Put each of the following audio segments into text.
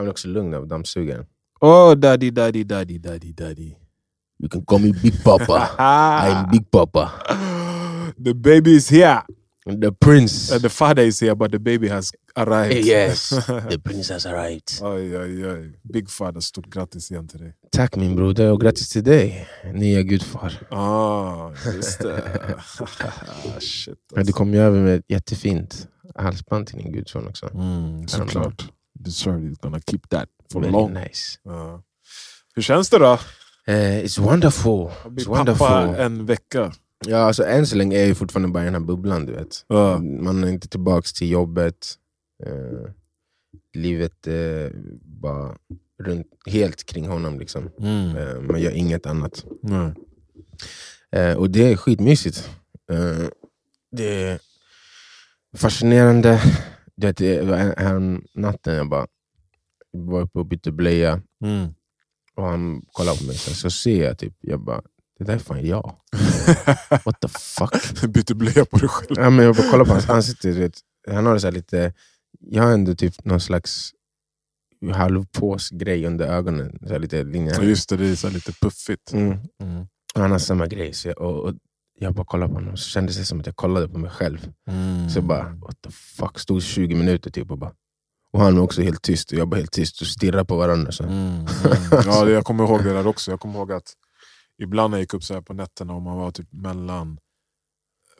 Han är också lugn av dammsugaren. Oh daddy, daddy, daddy, daddy, daddy. You can call me Big Papa. I'm Big Papa. the baby is here. The prince. Uh, the father is here but the baby has arrived. Yes, the prince has arrived. Oj, oj, oj. Big father, stort grattis igen till dig. Tack min broder och grattis till dig, nya gudfar. Ah, just det. Shit, Du alltså. kom ju över med ett jättefint halsband till din gudson också. mm, Såklart. Sa you're gonna keep that for Very long. nice. Ja. Hur känns det då? Eh, it's wonderful. Att bli It's pappa wonderful. en vecka. Ja, alltså, än så länge är jag fortfarande bara i den här bubblan. Du vet. Ja. Man är inte tillbaka till jobbet. Eh, livet är bara runt, helt kring honom. Liksom. Mm. Eh, man gör inget annat. Eh, och det är skitmysigt. Eh, det är fascinerande. Du vet, här natten jag bara var uppe och bytte blöja Mm. och han kollade på mig så, så ser jag typ, jag bara, det där är fan jag. What the fuck? Bytte blöja på dig själv. Ja, men jag bara kollar på hans ansikte. Vet, han har det så lite, jag har ändå typ någon slags halvpåsgrej under ögonen. Så lite linjer. Just det, det är så lite puffigt. Mm. Mm. Han har samma grej. Så jag, och, och jag bara kollade på honom så kändes det som att jag kollade på mig själv. Mm. Så jag bara, what the fuck, stod 20 minuter typ och bara... Och han var också helt tyst och jag bara helt tyst och stirrade på varandra. Så. Mm, mm. Ja, det, jag kommer ihåg det där också. Jag kommer ihåg att ibland när jag gick upp så här på nätterna och man var typ mellan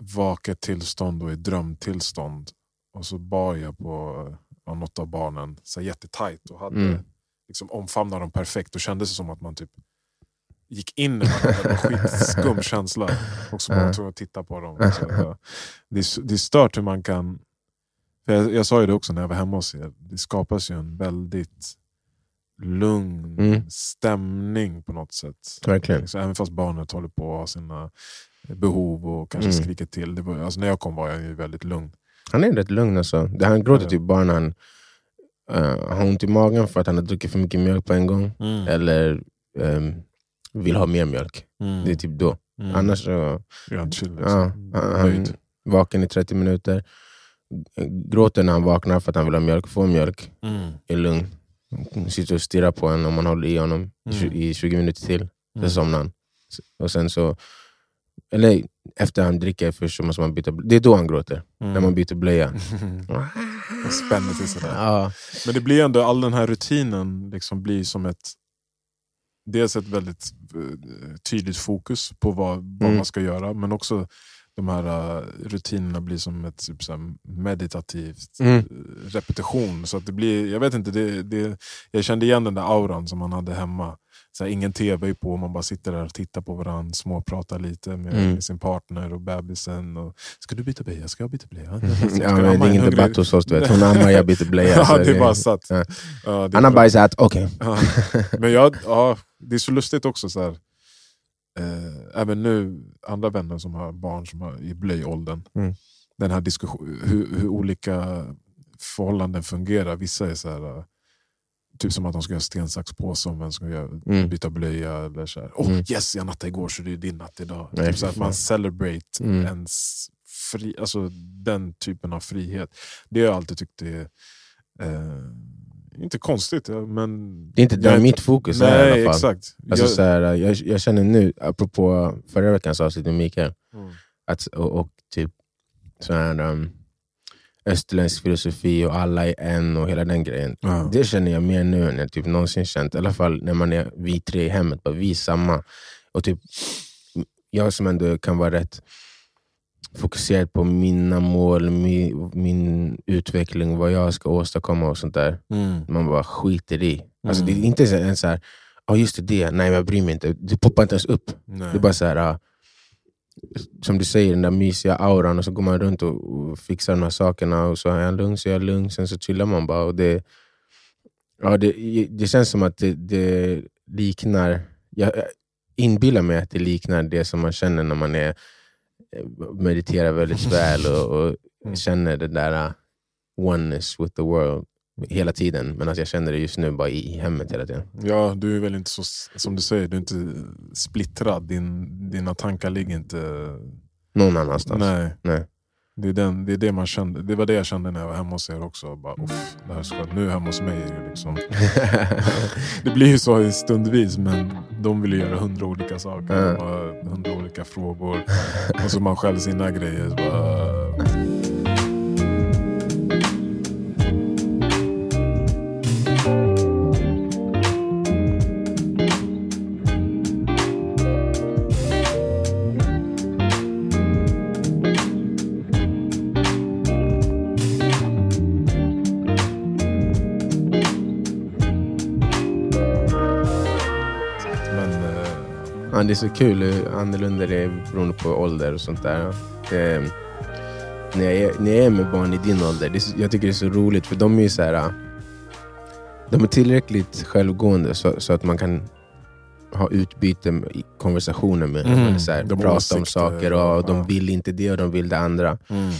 vaket tillstånd och i drömtillstånd. Och så bar jag på ja, något av barnen så jättetajt och hade Mm. liksom omfamnade dem perfekt. Och kändes det som att man typ gick in i varandra. Det var skitskum känsla. Och så var man Ja. tvungen att titta på dem. Så, det, är, det är stört hur man kan... Jag, jag sa ju det också när jag var hemma hos er. Det skapas ju en väldigt lugn Mm. stämning på något sätt. Verkligen. Så även fast barnet håller på att ha sina behov och kanske Mm. skriker till. Det var, alltså när jag kom var jag ju väldigt lugn. Han är rätt lugn alltså. Det- Han gråter typ bara när han eh, har ont i magen för att han har druckit för mycket mjölk på en gång. Eller ehm, vill ha mer mjölk. Mm. Det är typ då. Mm. Annars så han chill. ja, Liksom. han, han Nöjd. vaken i 30 minuter. Gråter när han vaknar för att han vill ha mjölk. Får mjölk. Mm. Är lugn. Sitter och stirrar på en om man håller i honom Mm. i 20 minuter till. Mm. Sen somnar han. Och sen så... Eller efter han dricker först så måste man byta. Det är då han gråter. Mm. När man byter blöja. Spänner till sådär. Ja. Men det blir ändå, all den här rutinen liksom blir som ett Dels ett väldigt eh, tydligt fokus på vad, vad Mm. man ska göra, men också de här eh, rutinerna blir som ett typ, så meditativt Mm. eh, repetition. Så att det blir, jag vet inte, det, det, jag kände igen den där auran som man hade hemma. Så här, ingen tv på, man bara sitter där och tittar på varandra, småpratar lite med, Mm. sin partner och bebisen. Och, ska du byta blöja? Ska jag byta blöja? Ja, men det är ingen debatt hos oss. Du vet. Hon ammar, jag byter blöja. så Ja, det är bara satt. Ja. Ja, det är Han har bajsat, okej. Ja. Men jag, ja, det är så lustigt också. Så här, eh, även nu, andra vänner som har barn som har i blöjåldern. Mm. Den här diskussionen, hur, hur olika förhållanden fungerar. Vissa är så här, eh, typ som att de ska göra sten, sax, påse om vem ska göra, Mm. byta blöja. Eller så här, oh, Mm. yes, jag nattade igår så det är din natt idag. Nej, typ så att man celebrate Mm. ens fri, alltså den typen av frihet. Det har jag alltid tyckt är eh, inte konstigt, men... Det är inte där Jag- mitt fokus är i Nej, alla fall. exakt. Alltså, jag, så här, jag, jag känner nu, apropå förra veckans avsnitt med Mikael, Mm. att, och, och typ så här, um, österländsk filosofi och alla är en och hela den grejen. Ja. Det känner jag mer nu än jag typ någonsin känt. I alla fall när man är vi tre i hemmet, bara vi är samma. Och typ, jag som ändå kan vara rätt fokuserad på mina mål, min, min utveckling, vad jag ska åstadkomma och sånt där. Mm. Man bara skiter i. Alltså, Mm. Det är inte så- en så här, ja just det, det, nej jag bryr mig inte. Det poppar inte ens upp. Nej. Det är bara så här, ah, som du säger, den där mysiga auran och så går man runt och, fixar de här sakerna och så är jag lugn så är jag lugn, sen så chillar man bara. Och det, ja, det, det känns som att det, det liknar, jag inbillar mig att det liknar det som man känner när man är, mediterar väldigt väl och, och Mm. känner det där ah, oneness with the world hela tiden. Men att jag känner det just nu bara i, i hemmet hela tiden. Ja, du är väl inte så, som du säger, du är inte splittrad. Din, dina tankar ligger inte... Någon annanstans. Nej. Nej. Det, är den, det, är det, man kände, det var det jag kände när jag var hemma hos er också. Bara, Uff, det här ska, nu hemma hos mig är det liksom... det blir ju så stundvis, men de vill ju göra hundra olika saker. Har hundra olika frågor. Och så man själv sina grejer. Bara, det är så kul hur annorlunda det är beroende på ålder och sånt där. Det, när, jag är, när jag är med barn i din ålder, det är, jag tycker det är så roligt för de är ju så här. De är tillräckligt självgående så, så att man kan ha utbyte i konversationer med dem. Mm, eller så här, de prata om åsikter, saker och de ja. vill inte det och de vill det andra. mm.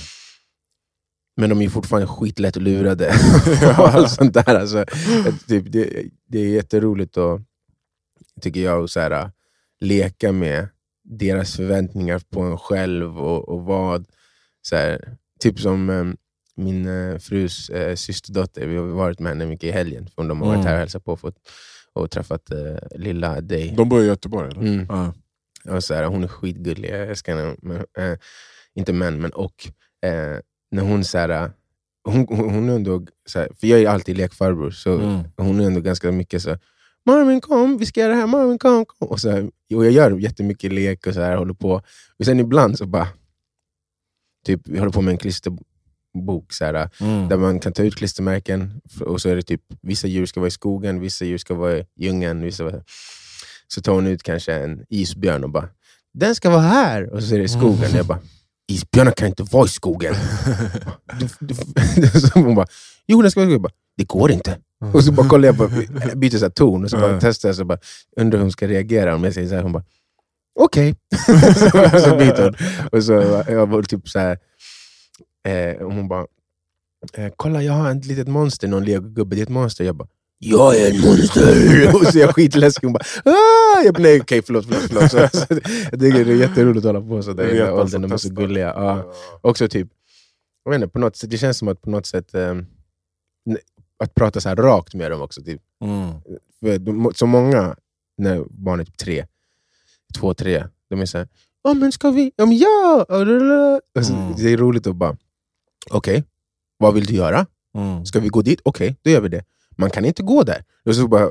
Men de är fortfarande skitlätt lurade. och allt sånt där. Alltså, typ, det, det är jätteroligt att, tycker jag, att så här, leka med deras förväntningar på en själv och, och vad... Så här, typ som eh, min eh, frus eh, systerdotter, vi har varit med henne mycket i helgen. För de har varit Mm. här och hälsat på och, fått, och träffat eh, lilla dig. De bor i Göteborg eller? Mm. Ja. Och så här, hon är skitgullig, jag älskar henne. Men, eh, inte men, men och. Eh, när hon så här, hon, hon, är ändå, så här, för jag är alltid lekfarbror, så Mm. hon är ändå ganska mycket så Marvin kom, vi ska göra det här, Marvin kom. kom. Och, så här, och jag gör jättemycket lek och så här, håller på. Och sen ibland så bara, typ, vi håller på med en klisterbok så här, Mm. där man kan ta ut klistermärken och så är det typ vissa djur ska vara i skogen, vissa djur ska vara i djungeln. Vissa. Så tar hon ut kanske en isbjörn och bara “den ska vara här” och så är det i skogen. Jag bara “isbjörnar kan inte vara i skogen”. Du, du, hon bara “jo, den ska vara i skogen”. Jag bara, “det går inte”. Och så bara kollar jag på, byter så ton och så bara Mm. testar jag. Så bara, undrar hur hon ska reagera om jag säger så här. Hon bara “okej”. så, så byter hon. Och så jag var typ så här, eh, och hon bara eh, “kolla jag har ett litet monster, någon legogubbe, det är ett monster”. Jag bara “jag är ett monster”. och så är jag skitläskig. Hon bara “ah!” Jag bara, “nej okej, förlåt, förlåt”. förlåt. Så, så, jag tycker det är jätteroligt att hålla på sådär i den här åldern. De är så gulliga. Ja. Också typ, jag vet inte, på något sätt, det känns som att på något sätt eh, att prata så här rakt med dem också. Typ. Mm. För de, så många, när barn är typ tre, två, tre, de är såhär Ja men ska vi? Ja! Men ja! Och så, Mm. Det är roligt att bara, okej, vad vill du göra? Mm. Ska vi gå dit? Okej, då gör vi det. Man kan inte gå där. Och så bara,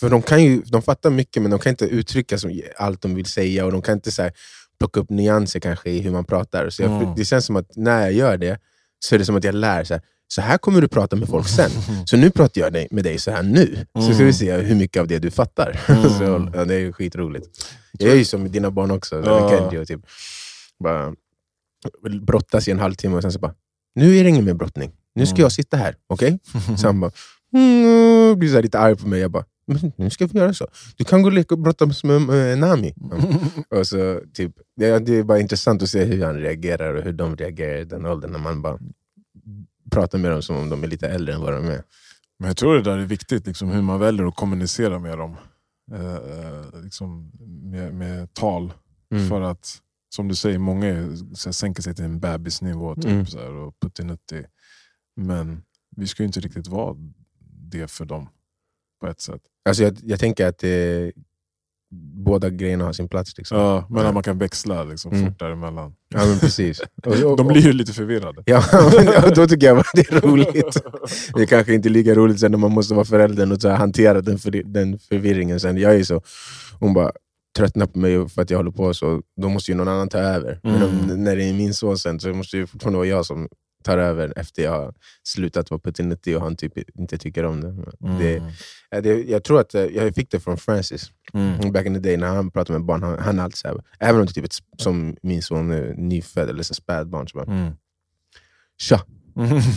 för de, kan ju, de fattar mycket men de kan inte uttrycka allt de vill säga och de kan inte så här, plocka upp nyanser kanske i hur man pratar. Så jag, Mm. Det känns som att när jag gör det så är det som att jag lär så här, så här kommer du prata med folk sen. Så nu pratar jag med dig så här nu. Så ska Mm. vi se hur mycket av det du fattar. Mm. så, ja, det är skitroligt. Jag är ju som dina barn också, så Ja. Kenji typ, bara brottas i en halvtimme och sen så bara, nu är det ingen mer brottning. Nu ska Mm. jag sitta här, okej? Så han bara, mm, blir så lite arg på mig. Jag bara, men nu ska vi göra så. Du kan gå och leka och brottas med eh, Nami. Och så, typ, det, det är bara intressant att se hur han reagerar och hur de reagerar i den åldern. När man bara pratar med dem som om de är lite äldre än vad de är. Men jag tror det där är viktigt, liksom, hur man väljer att kommunicera med dem. Eh, eh, liksom, med, med tal. Mm. För att, som du säger, många är, så här, sänker sig till en bebisnivå typ, Mm. så här, och puttinuttig. Men vi ska ju inte riktigt vara det för dem. På ett sätt. Alltså jag, jag tänker att eh, båda grejerna har sin plats. Liksom. Ja, men Ja. man kan växla liksom, Mm. fort däremellan. Ja, men precis. De blir ju lite förvirrade. Ja, men, då tycker jag att det är roligt. Det är kanske inte lika roligt sen när man måste vara föräldern och så här, hantera den, för, den förvirringen sen. Jag är så, hon bara tröttnar på mig för att jag håller på så, då måste ju någon annan ta över. Men om, Mm. när det är min son sen så måste det fortfarande vara jag som tar över efter jag har slutat vara puttinuttig och han typ inte tycker om det. det, Mm. ja, det jag tror att eh, jag fick det från Francis. Mm. Back in the day när han pratade med barn, han, han är alltid så här, även om det är typ ett, som min son är nyfödd eller så spädbarn, så bara Mm. Tja,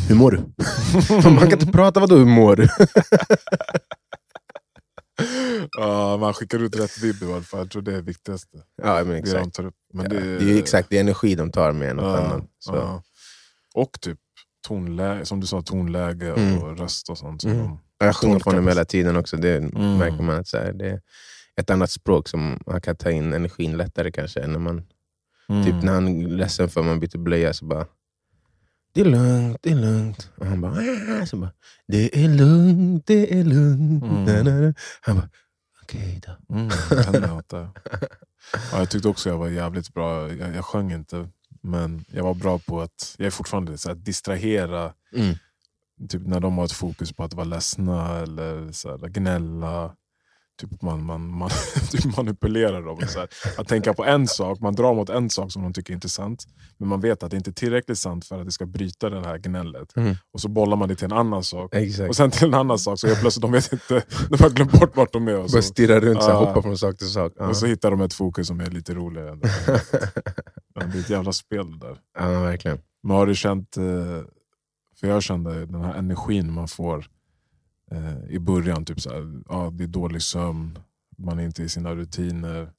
hur mår du? Man kan inte prata, vadå hur mår du? ja, man skickar ut rätt vibb i alla fall. Jag tror det är det viktigaste. ja, men Det de exakt. tar upp. Men det, det, är exakt, det är energi de tar med något Ja, annat. Så. ja. Och typ tonläge, som du sa, tonläge Mm. och röst och sånt. Så Mm. de, Jag sjunger dem det. hela tiden också, det Mm. märker man. att så här, det är ett annat språk som man kan ta in energin lättare kanske. När man, mm. typ när han är ledsen för att man byter blöja så bara det är lugnt, det är lugnt. Och han bara, "Ah." så bara, det är lugnt, det är lugnt. Mm. Han bara, okej då. Mm, jag. Ja, jag tyckte också jag var jävligt bra. Jag, jag sjöng inte, men jag var bra på att jag är fortfarande så här, distrahera. Mm. Typ när de har ett fokus på att vara ledsna eller så här, gnälla. Typ man, man, man typ manipulerar dem. Så här. Att tänka på en sak, man drar mot en sak som de tycker är intressant. Men man vet att det inte är tillräckligt sant för att det ska bryta det här gnället. Mm. Och så bollar man det till en annan sak. Exakt. Och sen till en annan sak, så helt plötsligt de vet inte, de har glömt bort vart de är. Och Bara så, stirra runt, så här, Ja. hoppa från sak till sak. Ja. och så hittar de ett fokus som är lite roligare. än det. Ja, det är ett jävla spel det där. ja, verkligen. Men har du känt, eh, för jag kände den här energin man får eh, i början, typ så här, ja, det är dålig sömn, man är inte i sina rutiner,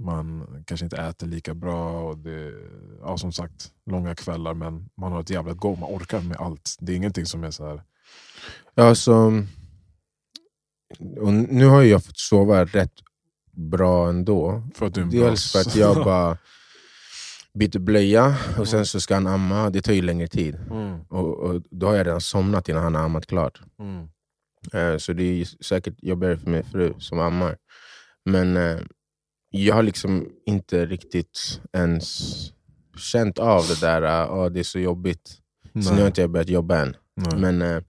man kanske inte äter lika bra. Och det, ja, som sagt, långa kvällar men man har ett jävla go, man orkar med allt. Det är ingenting som är så här. Ja, så, och nu har jag fått sova rätt bra ändå. För att du är en Dels för att jag bara byter blöja och sen så ska han amma. Det tar ju längre tid. Mm, Och, och Då har jag redan somnat innan han har ammat klart. mm, Så det är säkert jobbigare för min fru som ammar. Men eh, jag har liksom inte riktigt ens känt av det där, ah, det är så jobbigt. Så nu har inte jag börjat jobba än. nej. Men eh,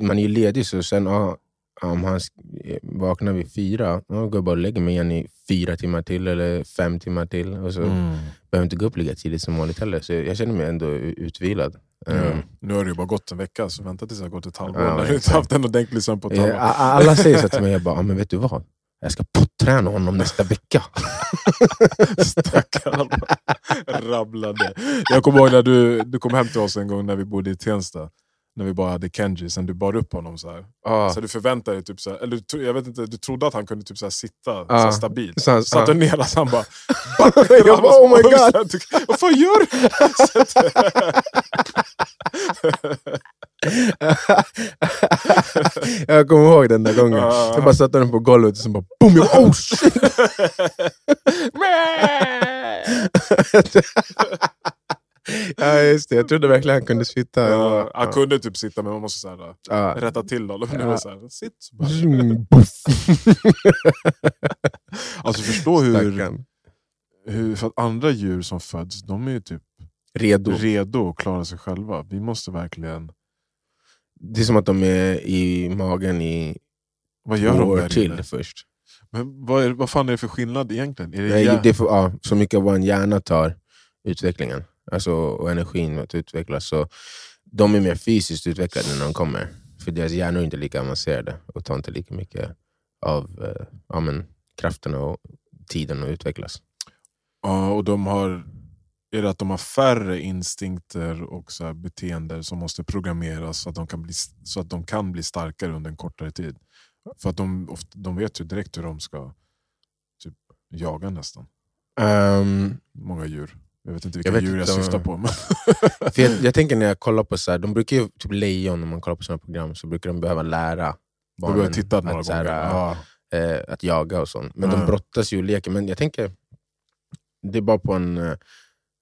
man är ju ledig, så sen ah, om han sk- vaknar vid fyra, då går jag bara och lägger mig igen i fyra timmar till eller fem timmar till. Och så Mm. behöver inte gå upp lika tidigt som vanligt heller. Så jag känner mig ändå utvilad. Ja. Eh, Nu har det ju bara gått en vecka, så vänta tills det har gått ett halvår. Ja, du inte haft en ordentlig sömn på ett Eh, halvår. Alla säger så till mig, jag bara, ah, men vet du vad? Jag ska potträna honom nästa vecka. Stackarn rabblade. Jag kommer ihåg när du, du kom hem till oss en gång när vi bodde i Tensta. När vi bara hade Kenji, sen du bar upp honom så här. Ah. Så du förväntade dig, typ så här, eller jag vet inte, du trodde att han kunde typ så här sitta så Ja. här stabilt. Så Satt du ja. ner och han bara... jag bara, oh my god! Vad fan gör du? jag kommer ihåg den där gången. Ja. Jag bara satte den på golvet och sen bara boom! Jag bara, oh shit! Ja just det, jag trodde verkligen han kunde sitta. Ja, han kunde typ sitta men man måste så här, ja. rätta till honom. Ja. så här, sitt. Alltså förstå hur, hur... För att andra djur som föds, de är ju typ Redo. redo att klara sig själva. Vi måste verkligen... Det är som att de är i magen i Vad två gör de år till inne? först. Men vad, är, vad fan är det för skillnad egentligen? Är det Nej, det är för, ja, så mycket av en hjärna tar utvecklingen alltså, och energin att utvecklas. Så de är mer fysiskt utvecklade när de kommer. För deras hjärnor är inte lika avancerade och tar inte lika mycket av eh, ja, men, krafterna och tiden att utvecklas. Ja, och de har... Är det att de har färre instinkter och så beteenden som måste programmeras så att, de kan bli, så att de kan bli starkare under en kortare tid? För att de, ofta, de vet ju direkt hur de ska typ, jaga nästan. Ehm, Många djur. Jag vet inte vilka Jag vet djur jag syftar på. Men... för jag, jag tänker när jag kollar på så här, de brukar ju, typ lejon, när man kollar på sådana program, så brukar de behöva lära barnen tittat några att, så här. Ja. eh, att jaga och sånt. Men Ja. de brottas ju och leker. Men jag tänker, det är bara på en eh,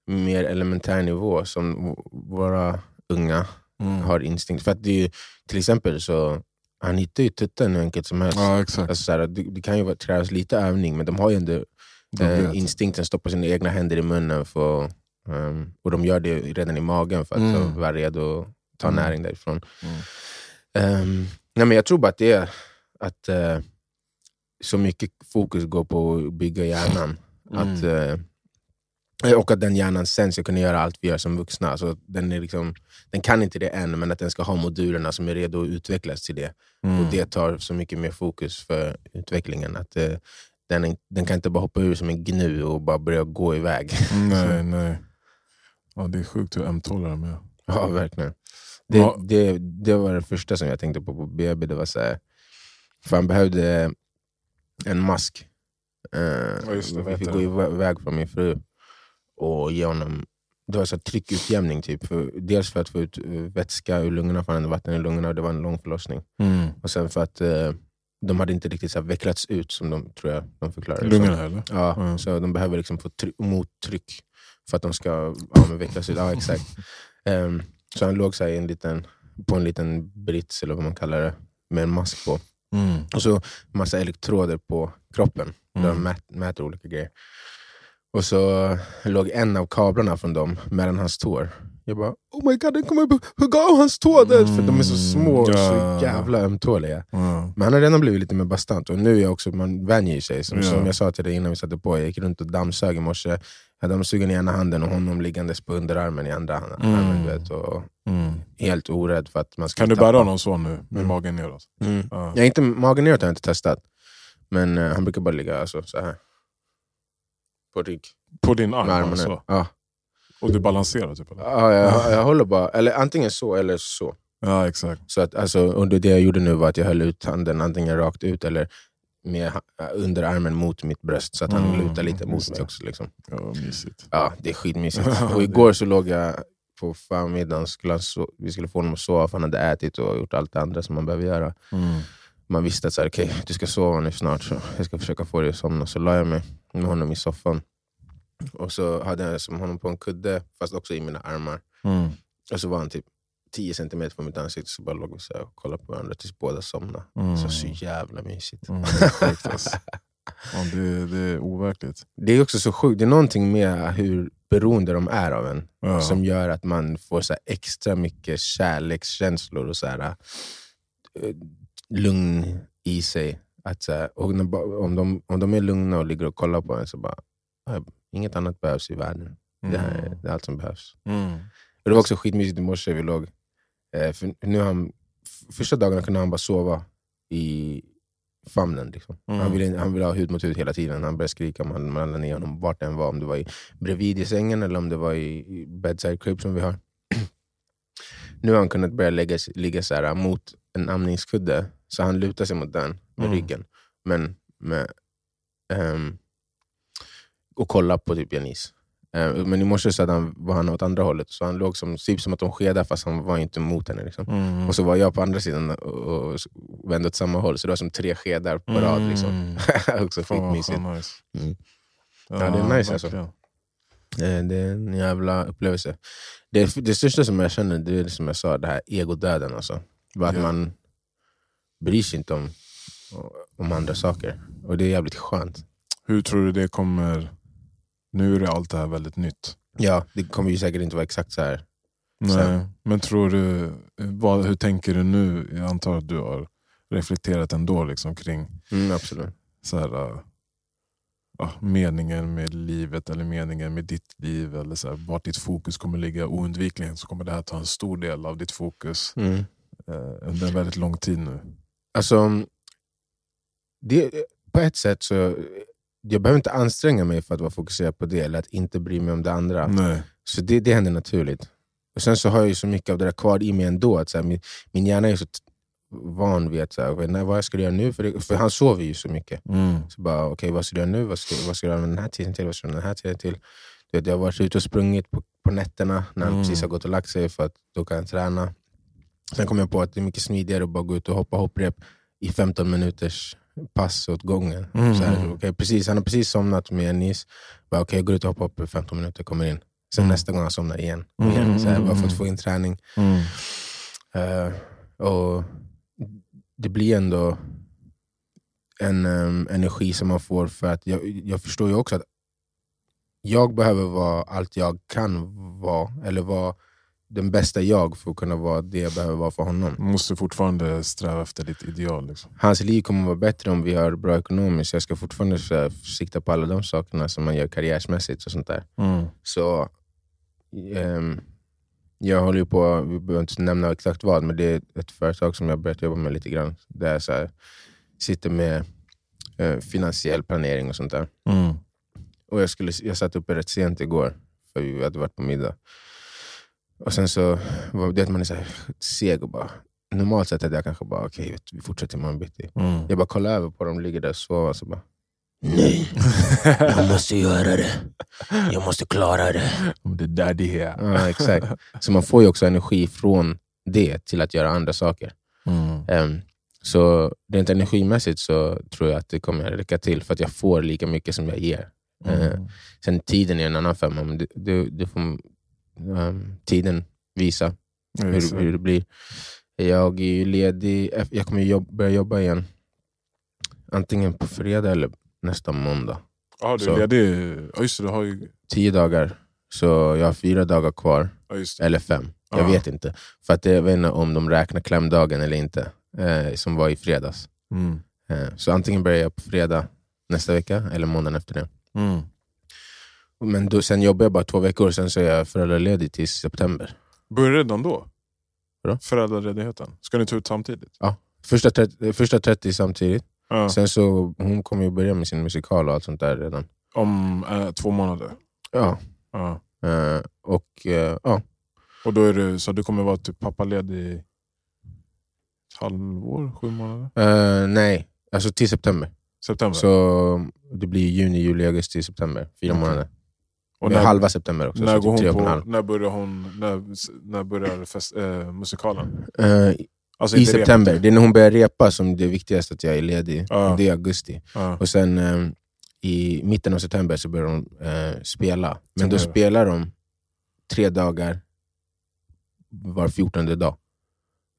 mer elementär nivå som våra unga Mm. har instinkt. För att det är ju, till exempel så, han hittar ju tutten hur enkelt som helst. ja, exakt. Alltså, så här, det, det kan ju vara- krävas lite övning, men de har ju ändå eh, instinkten, stoppa sina egna händer i munnen. För, ehm, och de gör det redan i magen för att Mm. vara redo att ta Mm. näring därifrån. Mm. Ehm, nej, men jag tror bara att det är att eh, så mycket fokus går på att bygga hjärnan. Att, eh, och att den hjärnan sen ska kunna göra allt vi gör som vuxna. Alltså, den, är liksom, den kan inte det än, men att den ska ha modulerna som är redo att utvecklas till det. Mm. Och Det tar så mycket mer fokus för utvecklingen. Att eh, den, den kan inte bara hoppa ur som en gnu och bara börja gå iväg. Nej, nej. Ja, det är sjukt hur ömtåliga de är. Ja, verkligen. Det, Ja. det, det var det första som jag tänkte på på BB. Det var så här, för han behövde en mask. Eh, Ja, just det, vi fick gå iväg från min fru och ge honom det var så tryckutjämning. Typ, för, dels för att få ut vätska ur lungorna, för han hade vatten i lungorna och det var en lång förlossning. Och sen för att eh, de hade inte riktigt så vecklats ut som de tror jag de förklarade. Lungorna eller? Ja, Mm. så de behöver liksom få try- mottryck för att de ska ja, men vecklas ut. Ja, exakt. Ehm, så han låg så en liten, på en liten brits, eller vad man kallar det, med en mask på. Mm. Och så massa elektroder på kroppen, där de Mm. mät, mäter olika grejer. Och så låg en av kablarna från dem mellan hans tår. Jag bara, oh my god, den kommer hugga av hans tå! där!" För de är så små och så jävla ömtåliga. Ja. Men han har redan blivit lite mer bastant och nu är jag också, man vänjer sig. Som, Ja. som jag sa till dig innan vi satte på, jag gick runt och dammsög i morse. Jag dammsugaren i ena handen och honom liggandes på underarmen i andra handen. Mm. Armen, vet, och Mm. helt orädd för att man ska Kan du tappa. bära honom så nu, med Mm. magen neråt? Mm. Ja. Jag är inte, magen neråt har jag inte testat. Men eh, han brukar bara ligga alltså, så här. På rygg. På din arm Med armarna. alltså? Ja. Och du balanserar typ? Eller? Ja, jag, jag håller bara, eller antingen så eller så. Ja, exakt. så att, alltså, och det jag gjorde nu var att jag höll ut handen antingen rakt ut eller med underarmen mot mitt bröst så att han Mm, lutar lite mot mig också. Liksom. Ja, mysigt. Ja, det är skitmysigt. Och igår så låg jag på förmiddagen, skulle so- vi skulle få honom att sova för han hade ätit och gjort allt det andra som man behöver göra. Mm. Man visste att så här, okay, du ska sova nu snart, så jag ska försöka få dig att somna. Så la jag mig med honom i soffan. Och så hade jag som honom på en kudde, fast också i mina armar. Mm. Och så var han typ 10 centimeter från mitt ansikte, så bara låg vi och kollade på varandra tills båda somnade. Mm. Så så jävla mysigt. Mm, det är sjukt, alltså. ja, det, det är overkligt. Det är också så sjukt, det är någonting med hur beroende de är av en Ja. som gör att man får så extra mycket kärlekskänslor och så här, eh, lugn i sig. Att, så här, och när, om, de, om de är lugna och ligger och kollar på en så bara, "Ah, inget annat behövs i världen. Det här är, det är allt som behövs. Mm. Och det var också skitmysigt i morse, vi låg, eh, för nu han, första dagarna kunde han bara sova i famnen. Liksom. Mm. Han, ville, han ville ha hud mot hud hela tiden. Han började skrika om man, man la ner honom vart det än var. Om det var i, bredvid i sängen eller om det var i, i bedside crib som vi har. nu har han kunnat börja lägga, ligga så här, mot en amningskudde. Så han lutar sig mot den med Mm. ryggen. Men med, ehm, och kolla på typ Janice. Eh, Men i morse så han, var han åt andra hållet, så han låg som, typ som att de skedade fast han var inte mot henne. Liksom. Mm. Och så var jag på andra sidan och, och vände åt samma håll, så det var som tre skedar på rad. Liksom. Mm. Också Fan vad skitmysigt. fan nice. Mm. Ja, det är nice, alltså. Eh, Det är en jävla upplevelse. Det, det största som jag känner, det är som jag sa, det här egodöden. Alltså. Bara att Ja. man bryr sig inte om, om andra saker. Och det är jävligt skönt. Hur tror du det kommer... Nu är allt det här väldigt nytt. Ja, det kommer ju säkert inte vara exakt så här. Nej. Sen- Men tror du, vad, hur tänker du nu? Jag antar att du har reflekterat ändå liksom, kring Mm, absolut. så här, äh, ja, meningen med livet eller meningen med ditt liv. Eller så här, vart ditt fokus kommer ligga. Oundvikligen så kommer det här ta en stor del av ditt fokus Mm. eh, under en väldigt lång tid nu. Alltså, det, på ett sätt så jag behöver inte anstränga mig för att vara fokuserad på det, eller att inte bry mig om det andra. Nej. Så det, det händer naturligt. Och Sen så har jag ju så mycket av det där kvar i mig ändå. Att så här, min, min hjärna är så van vid att, så här, nej, vad ska du göra nu? För, det, för han sover ju så mycket. Mm. Så bara, okej vad ska du göra nu? Vad ska, vad ska du använda den här tiden till? Vad ska du använda den här tiden till? Du vet, jag har varit ute och sprungit på, på nätterna när han Mm. precis har gått och lagt sig för att då kan han träna. Sen kom jag på att det är mycket smidigare att bara gå ut och hoppa hopprep i 15 minuters pass åt gången. Mm. Så här, okej, precis, han har precis somnat med en nis. Okej, jag går ut och hoppar hopp i 15 minuter, kommer in. Sen Mm. nästa gång han somnar igen. och Mm, igen så här, mm, bara för mm. att få in träning. Mm. Eh, och det blir ändå en em, energi som man får för att jag, jag förstår ju också att jag behöver vara allt jag kan vara, eller vara den bästa jag för att kunna vara det jag behöver vara för honom. Du måste fortfarande sträva efter ditt ideal. Liksom. Hans liv kommer vara bättre om vi har bra ekonomiskt, jag ska fortfarande här, sikta på alla de sakerna som man gör karriärsmässigt och sånt där. Mm. Så ehm, jag håller ju på, vi behöver inte nämna exakt vad, men det är ett företag som jag börjat jobba med lite grann. Där jag så här, sitter med eh, finansiell planering och sånt där. Mm. Och jag, skulle, jag satt uppe rätt sent igår, för vi hade varit på middag. Och sen så var det att man är så här seg och bara... Normalt sett hade jag kanske bara, okej, du, vi fortsätter imorgon bitti. Mm. Jag bara kollade över på dem, ligger där och sover, så bara... Nej, jag måste göra det. Jag måste klara det. Det är där det är. Ja, exakt. Så man får ju också energi från det till att göra andra saker. Mm. Ehm, Så rent energimässigt så tror jag att det kommer räcka till, för att jag får lika mycket som jag ger. Mm. sen tiden är en annan femma, men det, det, det får tiden visa hur, hur det blir. Jag är ju ledig, jag kommer jobb, börja jobba igen. Antingen på fredag eller nästa måndag. Ja, du Så. är ledig. Ja, just det. Du har ju... Tio dagar, så jag har fyra dagar kvar. Det. Eller fem, jag Ja. vet inte. För att jag vet inte om de räknar klämdagen eller inte, eh, som var i fredags. Mm. Eh, så antingen börjar jag på fredag nästa vecka eller måndagen efter det. Mm. Men då, sen jobbar jag bara två veckor, sen så är jag föräldraledig till september. Börjar redan då? Vadå? Föräldraledigheten? Ska ni ta ut samtidigt? Första 30, första 30 samtidigt, Ja. sen så hon kommer ju börja med sin musikal och allt sånt där redan. Om eh, två månader? Ja, Ja. eh, och eh, ja. Och då är du, så du kommer vara typ pappaledig i ett halvår? Sju månader? Eh, nej, alltså till september. September? Så det blir juni, juli, augusti, september. Fyra Okej. månader. Och Och halva september också. när, går typ hon på, när börjar hon när, när börjar fest, eh, musikalen? Eh, Alltså I inte repet. september. Det är när hon börjar repa som det är viktigast att jag är ledig. Ja. Det är augusti. Ja. Och sen eh, i mitten av september så börjar hon eh, spela. Men då September. spelar de tre dagar var fjortonde dag.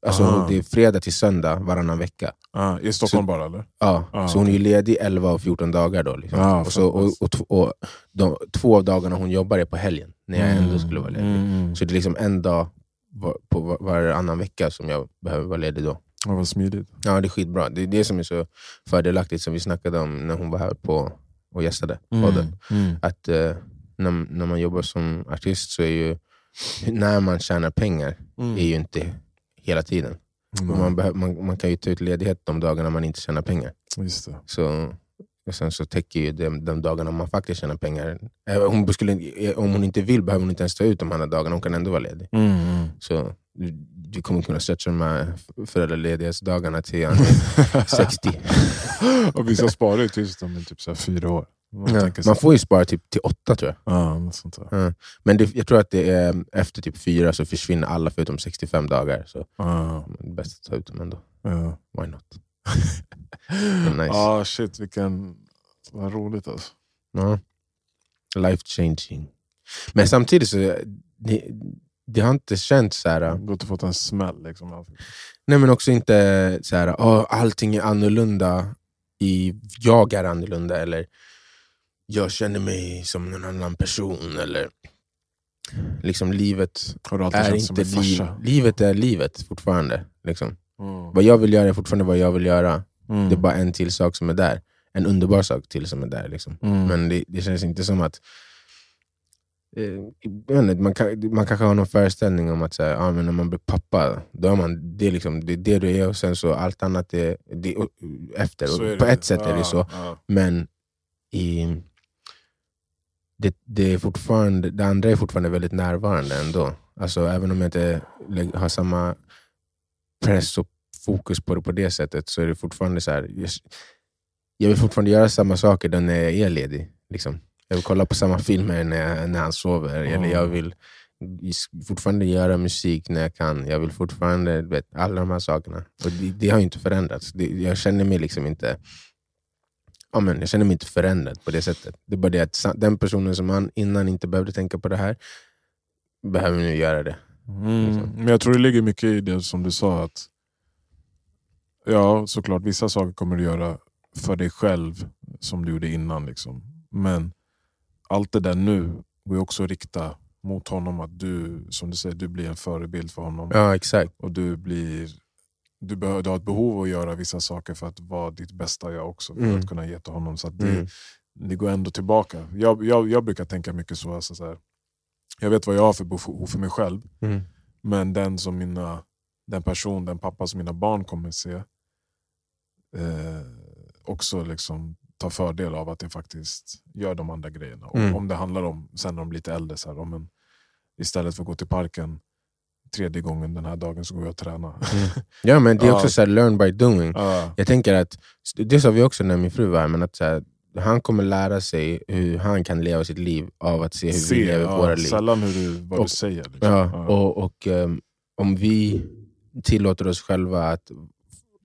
Alltså hon- det är fredag till söndag varannan vecka. Ja, I Stockholm Så- bara eller? Ja, Ah, så hon är ledig 11 av 14 dagar då. Liksom. Ah, och, så, och, och, och de, två av dagarna hon jobbar är på helgen, när jag ändå Mm, skulle vara ledig. Mm, mm. Så det är liksom en dag var, på var, varannan vecka som jag behöver vara ledig då. Ja, vad smidigt. Ja, det är skitbra. Det är det som är så fördelaktigt som vi snackade om när hon var här på och gästade podden. Mm. Att eh, när, när man jobbar som artist så är ju när man tjänar pengar Mm. är ju inte hela tiden. Mm. Man, man, man kan ju ta ut ledighet de dagarna man inte tjänar pengar. Just det. Så, och sen så täcker ju de, de dagarna man faktiskt tjänar pengar. Hon skulle, om hon inte vill behöver hon inte ens ta ut de andra dagarna, hon kan ändå vara ledig. Mm, mm. Så du, du kommer kunna stretcha de här föräldraledighetsdagarna till ja, 60. och vissa sparar ju tills de är typ så fyra år. Man, Ja, man får ju spara typ till åtta tror jag. ja, sånt där. Men det, jag tror att det är efter typ fyra så försvinner alla förutom 65 dagar. Så Ja, det är bäst att ta ut dem ändå. ja. Why not? Nice. Ah, shit, vilken... Vad roligt alltså. Ja. Life changing. Men samtidigt så det, det har inte känts så här. Gått och fått en smäll liksom. Nej men också inte så här, oh, allting är annorlunda, i, jag är annorlunda eller jag känner mig som en annan person. Eller liksom Livet är inte liv, livet är livet fortfarande. Liksom. Mm. Vad jag vill göra är fortfarande vad jag vill göra. Mm. Det är bara en till sak som är där. En underbar sak till som är där. Liksom. Mm. Men det, det känns inte som att... Eh, man, kan, man kanske har någon föreställning om att så här, ah, men när man blir pappa, då är man, det, är liksom, det är det du är och sen så allt annat är, det är efter. Är på ett sätt är det Ja, så. ja. Men i, det, det, är fortfarande, det andra är fortfarande väldigt närvarande ändå. Alltså, även om jag inte har samma press och fokus på det på det sättet så är det fortfarande så här. Jag, vill fortfarande göra samma saker då när jag är ledig. Liksom. Jag vill kolla på samma filmer när, jag, när han sover. Mm. Eller jag vill fortfarande göra musik när jag kan. Jag vill fortfarande, vet, alla de här sakerna. Och det, det har ju inte förändrats. Det, jag känner mig liksom inte ja, men jag känner mig inte förändrad på det sättet. Det är bara det att den personen som man innan inte behövde tänka på det här, behöver nu göra det. Mm. Liksom. Men jag tror det ligger mycket i det som du sa. att Ja, såklart vissa saker kommer du göra för dig själv som du gjorde innan. Liksom. Men allt det där nu går också att rikta mot honom. Att du, som du säger, du blir en förebild för honom. Ja, exakt. Och du, blir, du, behöver, du har ett behov att göra vissa saker för att vara ditt bästa jag också. För Mm. att kunna ge till honom. Så att det, Mm. det går ändå tillbaka. Jag, jag, jag brukar tänka mycket så. Alltså så här, jag vet vad jag har för behov för mig själv. Mm. Men den som mina, den person, den pappa som mina barn kommer se eh, också liksom tar fördel av att jag faktiskt gör de andra grejerna. Mm. Om det handlar om, sen när de blir lite äldre, så här, om en, istället för att gå till parken tredje gången den här dagen så går jag och tränar. Ja, men det är också så här, learn by doing. Ja. Jag tänker att, det sa vi också när min fru var här, men att så här, han kommer lära sig hur han kan leva sitt liv av att se hur vi lever ja, våra liv. Sällan hur du, vad Och- du säger. Liksom. Ja, och, och ehm, om vi tillåter oss själva att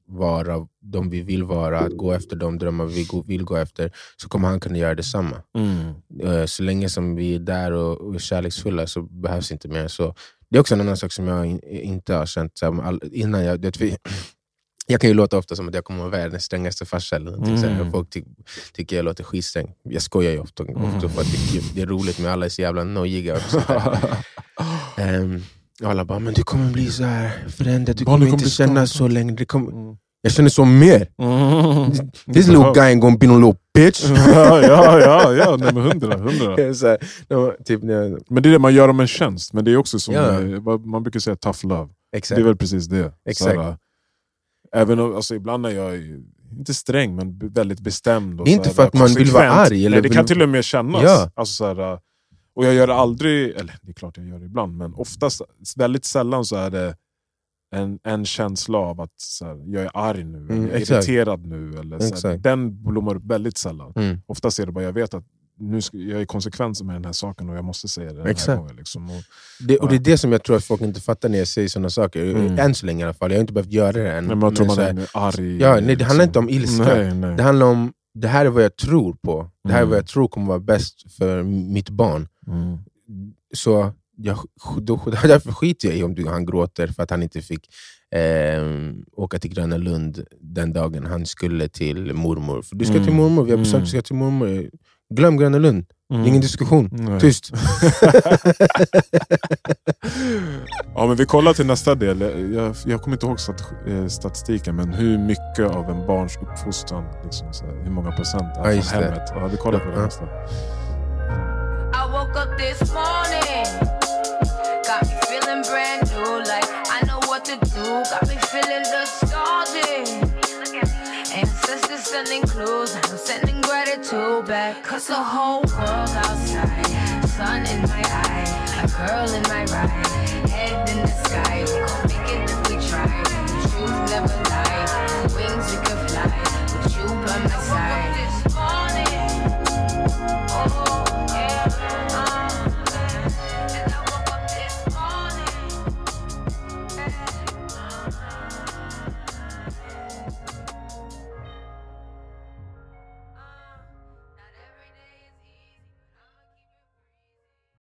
vara de vi vill vara, att gå efter de drömmar vi vill gå efter, så kommer han kunna göra detsamma. Mm. Eh, Så länge som vi är där och, är kärleksfulla så behövs inte mer så. Det är också en annan sak som jag in, inte har känt. Så här, innan jag, det, vi, jag kan ju låta ofta som att jag kommer vara världens strängaste farsa. Eller någonting, så här, Mm. folk ty, tycker jag låter skitsträng. Jag skojar ju ofta, Mm. ofta för att det, det är roligt med alla är så jävla nojiga. Och sånt och alla bara, men du kommer bli så här förändrad, du kommer kommer inte känna skadade." så länge. Det kommer, Mm. Jag känner så mer. Mm. This little guy ain't gonna be no little bitch. ja, ja, ja, ja. Nej, men hundra, hundra. så här, typ, jag, Men det är det, man gör dem en tjänst. Men det är också som Ja. eh, man brukar säga, tough love. exakt. Det är väl precis det. Exakt. Såhär, även om, alltså, ibland är jag inte sträng, men väldigt bestämd. Och Det är inte såhär, för att man vill vara arg, eller Nej, det kan till och med kännas. Ja. Alltså, såhär, och jag gör det aldrig, eller det är klart jag gör det ibland, men oftast, väldigt sällan så är det en, en känsla av att såhär, jag är arg nu, Mm, jag är irriterad nu. Eller, såhär, Exakt. den blommar upp väldigt sällan. Mm. Oftast är det bara jag vet att nu ska, jag är konsekvent med den här saken och jag måste säga det den Exakt. här gången. Liksom. Och, Det, och det är det som jag tror att folk inte fattar när jag säger sådana saker. Mm. Än så länge i alla fall. Jag har inte behövt göra det än. men man tror man så här, är arg. ja, nej, det handlar liksom. inte om ilska. Nej, nej. Det handlar om, det här är vad jag tror på. Det här är Mm. vad jag tror kommer vara bäst för mitt barn. Mm. Så jag, då, därför skiter jag i om du, han gråter för att han inte fick eh, åka till Gröna Lund den dagen han skulle till mormor. För du ska Mm. till mormor, vi har Mm. att du ska till mormor. Glöm Gröna Lund, är ingen diskussion. Nej. Tyst. ja, men vi kollar till nästa del. Jag, jag kommer inte ihåg stat, eh, statistiken, men hur mycket av en barns uppfostran, liksom, så här, hur många procent Ja, är just från det. hemmet? Ja, vi kollar på det Ja. nästa. I woke up this morning, Got me feeling brand new, like I know what to do. Got me feeling nostalgic. Ancestors sending clues, I'm sending gratitude back. Cause the whole world outside, sun in my eye, a girl in my ride, head in the sky. We gon' make it if we try. Truth never lies. wings we can fly. With you by my side.